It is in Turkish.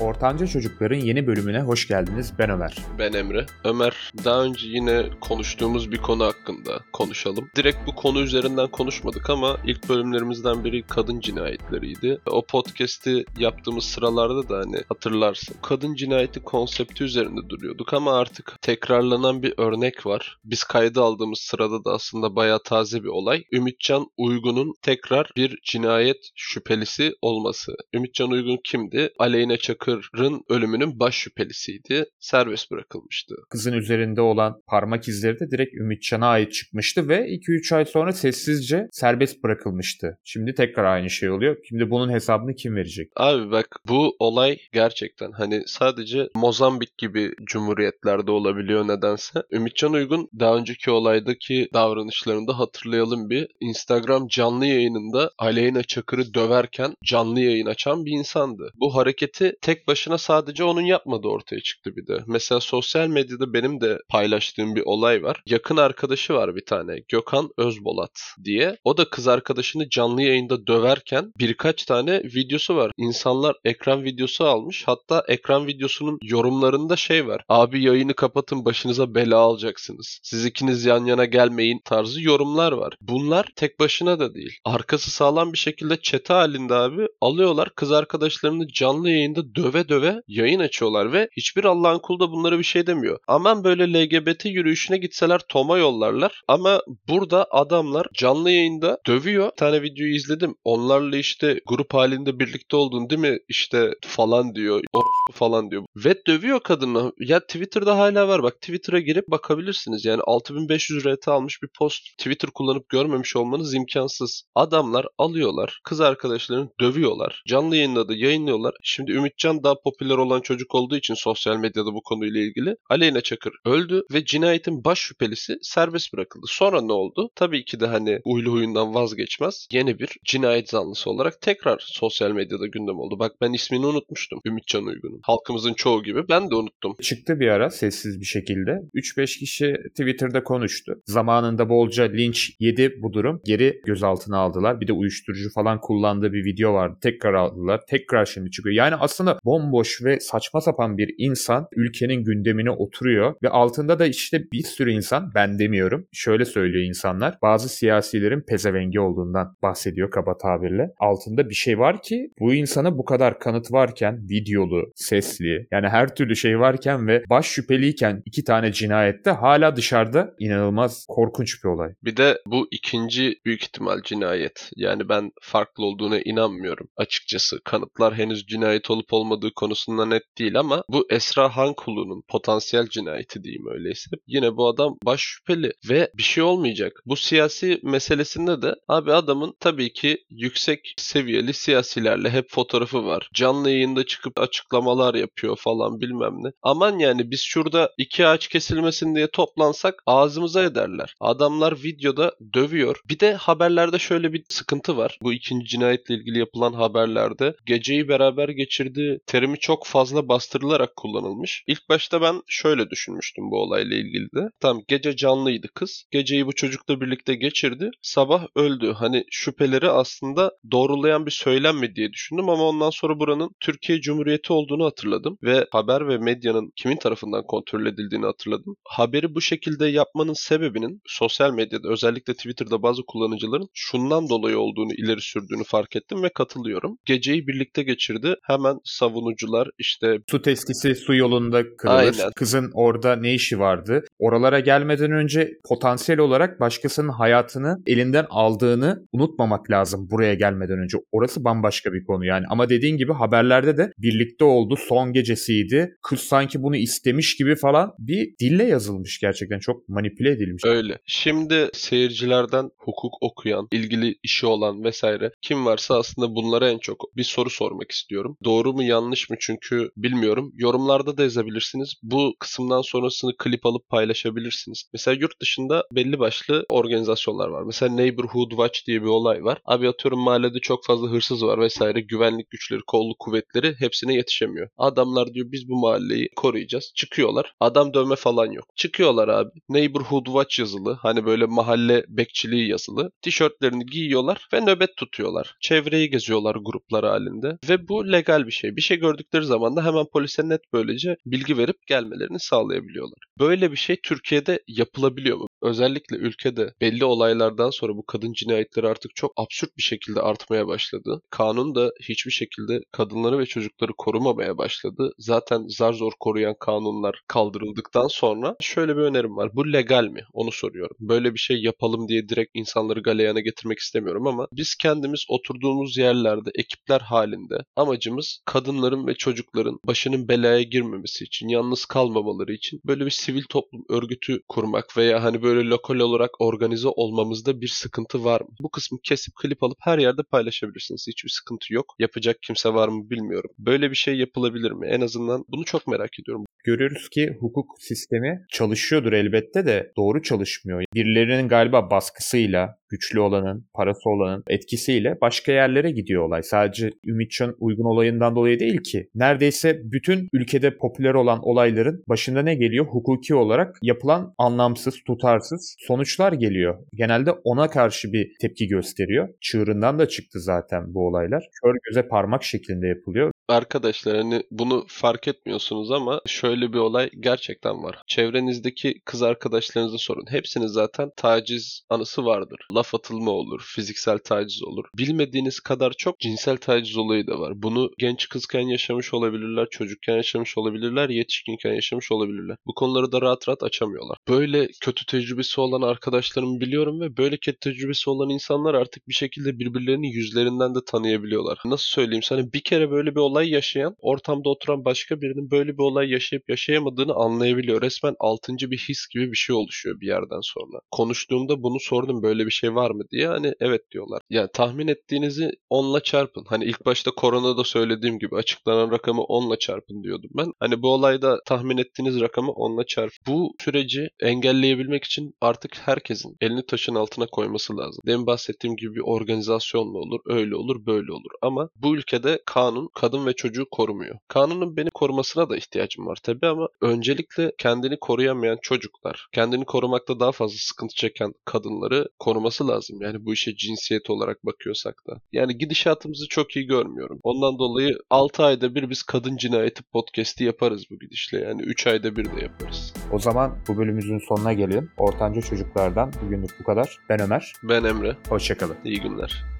Ortanca Çocukların yeni bölümüne hoş geldiniz. Ben Ömer. Ben Emre. Ömer, daha önce yine konuştuğumuz bir konu hakkında konuşalım. Direkt bu konu üzerinden konuşmadık ama ilk bölümlerimizden biri kadın cinayetleriydi. O podcast'i yaptığımız sıralarda da hani hatırlarsın. Kadın cinayeti konsepti üzerinde duruyorduk ama artık tekrarlanan bir örnek var. Biz kaydı aldığımız sırada da aslında bayağı taze bir olay. Ümitcan Uygun'un tekrar bir cinayet şüphelisi olması. Ümitcan Uygun kimdi? Aleyna Çakır'ın ölümünün baş şüphelisiydi. Serbest bırakılmıştı. Kızın üzerinde olan parmak izleri de direkt Ümitcan'a ait çıkmıştı ve 2-3 ay sonra sessizce serbest bırakılmıştı. Şimdi tekrar aynı şey oluyor. Şimdi bunun hesabını kim verecek? Abi bak bu olay gerçekten hani sadece Mozambik gibi cumhuriyetlerde olabiliyor nedense. Ümitcan Uygun daha önceki olaydaki davranışlarında hatırlayalım bir Instagram canlı yayınında Aleyna Çakır'ı döverken canlı yayın açan bir insandı. Bu hareketi tek başına sadece onun yapmadığı ortaya çıktı bir de. Mesela sosyal medyada benim de paylaştığım bir olay var. Yakın arkadaşı var bir tane Gökhan Özbolat diye. O da kız arkadaşını canlı yayında döverken birkaç tane videosu var. İnsanlar ekran videosu almış. Hatta ekran videosunun yorumlarında şey var. Abi yayını kapatın başınıza bela alacaksınız. Siz ikiniz yan yana gelmeyin tarzı yorumlar var. Bunlar tek başına da değil. Arkası sağlam bir şekilde çete halinde abi alıyorlar kız arkadaşlarını canlı yayında döve döve yayın açıyorlar ve hiçbir Allah'ın kulu da bunlara bir şey demiyor. Aman böyle LGBT yürüyüşüne gitseler toma yollarlar ama burada adamlar canlı yayında dövüyor. Bir tane videoyu izledim. Onlarla işte grup halinde birlikte oldun değil mi? İşte falan diyor. Orospu falan diyor. Ve dövüyor kadını. Ya Twitter'da hala var. Bak Twitter'a girip bakabilirsiniz. Yani 6500 RT almış bir post Twitter kullanıp görmemiş olmanız imkansız. Adamlar alıyorlar. Kız arkadaşlarını dövüyorlar. Canlı yayında da yayınlıyorlar. Şimdi Ümitcan daha popüler olan çocuk olduğu için sosyal medyada bu konuyla ilgili. Aleyna Çakır öldü ve cinayetin baş şüphelisi serbest bırakıldı. Sonra ne oldu? Tabii ki de hani uylu huyundan vazgeçmez. Yeni bir cinayet zanlısı olarak tekrar sosyal medyada gündem oldu. Bak ben ismini unutmuştum. Ümitcan Uygun'un. Halkımızın çoğu gibi ben de unuttum. Çıktı bir ara sessiz bir şekilde. 3-5 kişi Twitter'da konuştu. Zamanında bolca linç yedi bu durum. Geri gözaltına aldılar. Bir de uyuşturucu falan kullandığı bir video vardı. Tekrar aldılar. Tekrar şimdi çıkıyor. Yani aslında bomboş ve saçma sapan bir insan ülkenin gündemine oturuyor ve altında da işte bir sürü insan ben demiyorum. Şöyle söylüyor insanlar. Bazı siyasilerin pezevengi olduğundan bahsediyor kaba tabirle. Altında bir şey var ki bu insana bu kadar kanıt varken videolu, sesli yani her türlü şey varken ve baş şüpheliyken iki tane cinayette hala dışarıda inanılmaz korkunç bir olay. Bir de bu ikinci büyük ihtimal cinayet. Yani ben farklı olduğuna inanmıyorum açıkçası. Kanıtlar henüz cinayet olup olmadığı konusunda net değil ama bu Esra Hankulu'nun potansiyel cinayeti diyeyim öyleyse. Yine bu adam baş şüpheli ve bir şey olmayacak. Bu siyasi meselesinde de abi adamın tabii ki yüksek seviyeli siyasilerle hep fotoğrafı var. Canlı yayında çıkıp açıklamalar yapıyor falan bilmem ne. Aman yani biz şurada iki ağaç kesilmesin diye toplansak ağzımıza ederler. Adamlar videoda dövüyor. Bir de haberlerde şöyle bir sıkıntı var. Bu ikinci cinayetle ilgili yapılan haberlerde geceyi beraber geçirdiği terimi çok fazla bastırılarak kullanılmış. İlk başta ben şöyle düşünmüştüm bu olayla ilgili de. Tam gece canlıydı kız. Geceyi bu çocukla birlikte geçirdi. Sabah öldü. Hani şüpheleri aslında doğrulayan bir söylem mi diye düşündüm ama ondan sonra buranın Türkiye Cumhuriyeti olduğunu hatırladım ve haber ve medyanın kimin tarafından kontrol edildiğini hatırladım. Haberi bu şekilde yapmanın sebebinin sosyal medyada özellikle Twitter'da bazı kullanıcıların şundan dolayı olduğunu ileri sürdüğünü fark ettim ve katılıyorum. Geceyi birlikte geçirdi. Hemen savunucular işte Su testisi su yolunda kırılır. Aynen. Kızın orada ne işi vardı? Oralara gelmeden önce potansiyel olarak başkasının hayatını elinden aldığını unutmamak lazım buraya gelmeden önce. Orası bambaşka bir konu yani. Ama dediğin gibi haberlerde de birlikte oldu. Son gecesiydi. Kız sanki bunu istemiş gibi falan bir dille yazılmış gerçekten. Çok manipüle edilmiş. Öyle. Şimdi seyircilerden hukuk okuyan, ilgili işi olan vesaire kim varsa aslında bunlara en çok bir soru sormak istiyorum. Doğru mu yanlış mı çünkü bilmiyorum. Yorumlarda da yazabilirsiniz. Bu kısımdan sonrasını klip alıp paylaşabilirsiniz. Mesela yurt dışında belli başlı organizasyonlar var. Mesela Neighborhood Watch diye bir olay var. Abi atıyorum mahallede çok fazla hırsız var vesaire. Güvenlik güçleri, kolluk kuvvetleri hepsine yetişemiyor. Adamlar diyor biz bu mahalleyi koruyacağız. Çıkıyorlar. Adam dövme falan yok. Çıkıyorlar abi. Neighborhood Watch yazılı. Hani böyle mahalle bekçiliği yazılı. Tişörtlerini giyiyorlar ve nöbet tutuyorlar. Çevreyi geziyorlar gruplar halinde. Ve bu legal bir şey. Bir şey gördükleri zaman da hemen polise net böylece bilgi verip gelmelerini sağlayabiliyorlar. Böyle bir şey Türkiye'de yapılabiliyor mu? Özellikle ülkede belli olaylardan sonra bu kadın cinayetleri artık çok absürt bir şekilde artmaya başladı. Kanun da hiçbir şekilde kadınları ve çocukları korumamaya başladı. Zaten zar zor koruyan kanunlar kaldırıldıktan sonra şöyle bir önerim var. Bu legal mi? Onu soruyorum. Böyle bir şey yapalım diye direkt insanları galeyana getirmek istemiyorum ama biz kendimiz oturduğumuz yerlerde ekipler halinde amacımız kadınların ve çocukların başının belaya girmemesi için, yalnız kalmamaları için böyle bir sivil toplum örgütü kurmak veya hani böyle lokal olarak organize olmamızda bir sıkıntı var mı? Bu kısmı kesip klip alıp her yerde paylaşabilirsiniz. Hiçbir sıkıntı yok. Yapacak kimse var mı bilmiyorum. Böyle bir şey yapılabilir mi? En azından bunu çok merak ediyorum. Görüyoruz ki hukuk sistemi çalışıyordur elbette de doğru çalışmıyor. Birilerinin galiba baskısıyla, güçlü olanın, parası olanın etkisiyle başka yerlere gidiyor olay. Sadece Ümitcan uygun olayından dolayı değil ki. Neredeyse bütün ülkede popüler olan olayların başında ne geliyor? Hukuki olarak yapılan anlamsız, tutarsız sonuçlar geliyor. Genelde ona karşı bir tepki gösteriyor. Çığırından da çıktı zaten bu olaylar. Kör göze parmak şeklinde yapılıyor. Arkadaşlar hani bunu fark etmiyorsunuz ama şöyle bir olay gerçekten var. Çevrenizdeki kız arkadaşlarınıza sorun. Hepsinin zaten taciz anısı vardır. Laf atılma olur, fiziksel taciz olur. Bilmediğiniz kadar çok cinsel taciz olayı da var. Bunu genç kızken yaşamış olabilirler, çocukken yaşamış olabilirler, yetişkinken yaşamış olabilirler. Bu konuları da rahat rahat açamıyorlar. Böyle kötü tecrübesi olan arkadaşlarımı biliyorum ve böyle kötü tecrübesi olan insanlar artık bir şekilde birbirlerini yüzlerinden de tanıyabiliyorlar. Nasıl söyleyeyim sana bir kere böyle bir olay yaşayan, ortamda oturan başka birinin böyle bir olay yaşayıp yaşayamadığını anlayabiliyor. Resmen altıncı bir his gibi bir şey oluşuyor bir yerden sonra. Konuştuğumda bunu sordum böyle bir şey var mı diye. Hani evet diyorlar. Yani tahmin ettiğinizi 10'la çarpın. Hani ilk başta koronada söylediğim gibi açıklanan rakamı 10'la çarpın diyordum ben. Hani bu olayda tahmin ettiğiniz rakamı 10'la çarp. Bu süreci engelleyebilmek için artık herkesin elini taşın altına koyması lazım. Demin bahsettiğim gibi bir organizasyonla olur, öyle olur, böyle olur. Ama bu ülkede kanun kadın ve çocuğu korumuyor. Kanunun beni korumasına da ihtiyacım var tabii ama öncelikle kendini koruyamayan çocuklar, kendini korumakta daha fazla sıkıntı çeken kadınları koruması lazım. Yani bu işe cinsiyet olarak bakıyorsak da. Yani gidişatımızı çok iyi görmüyorum. Ondan dolayı 6 ayda bir biz kadın cinayeti podcast'i yaparız bu gidişle. Yani 3 ayda bir de yaparız. O zaman bu bölümümüzün sonuna gelelim. Ortanca çocuklardan bugünlük bu kadar. Ben Ömer. Ben Emre. Hoşçakalın. İyi günler.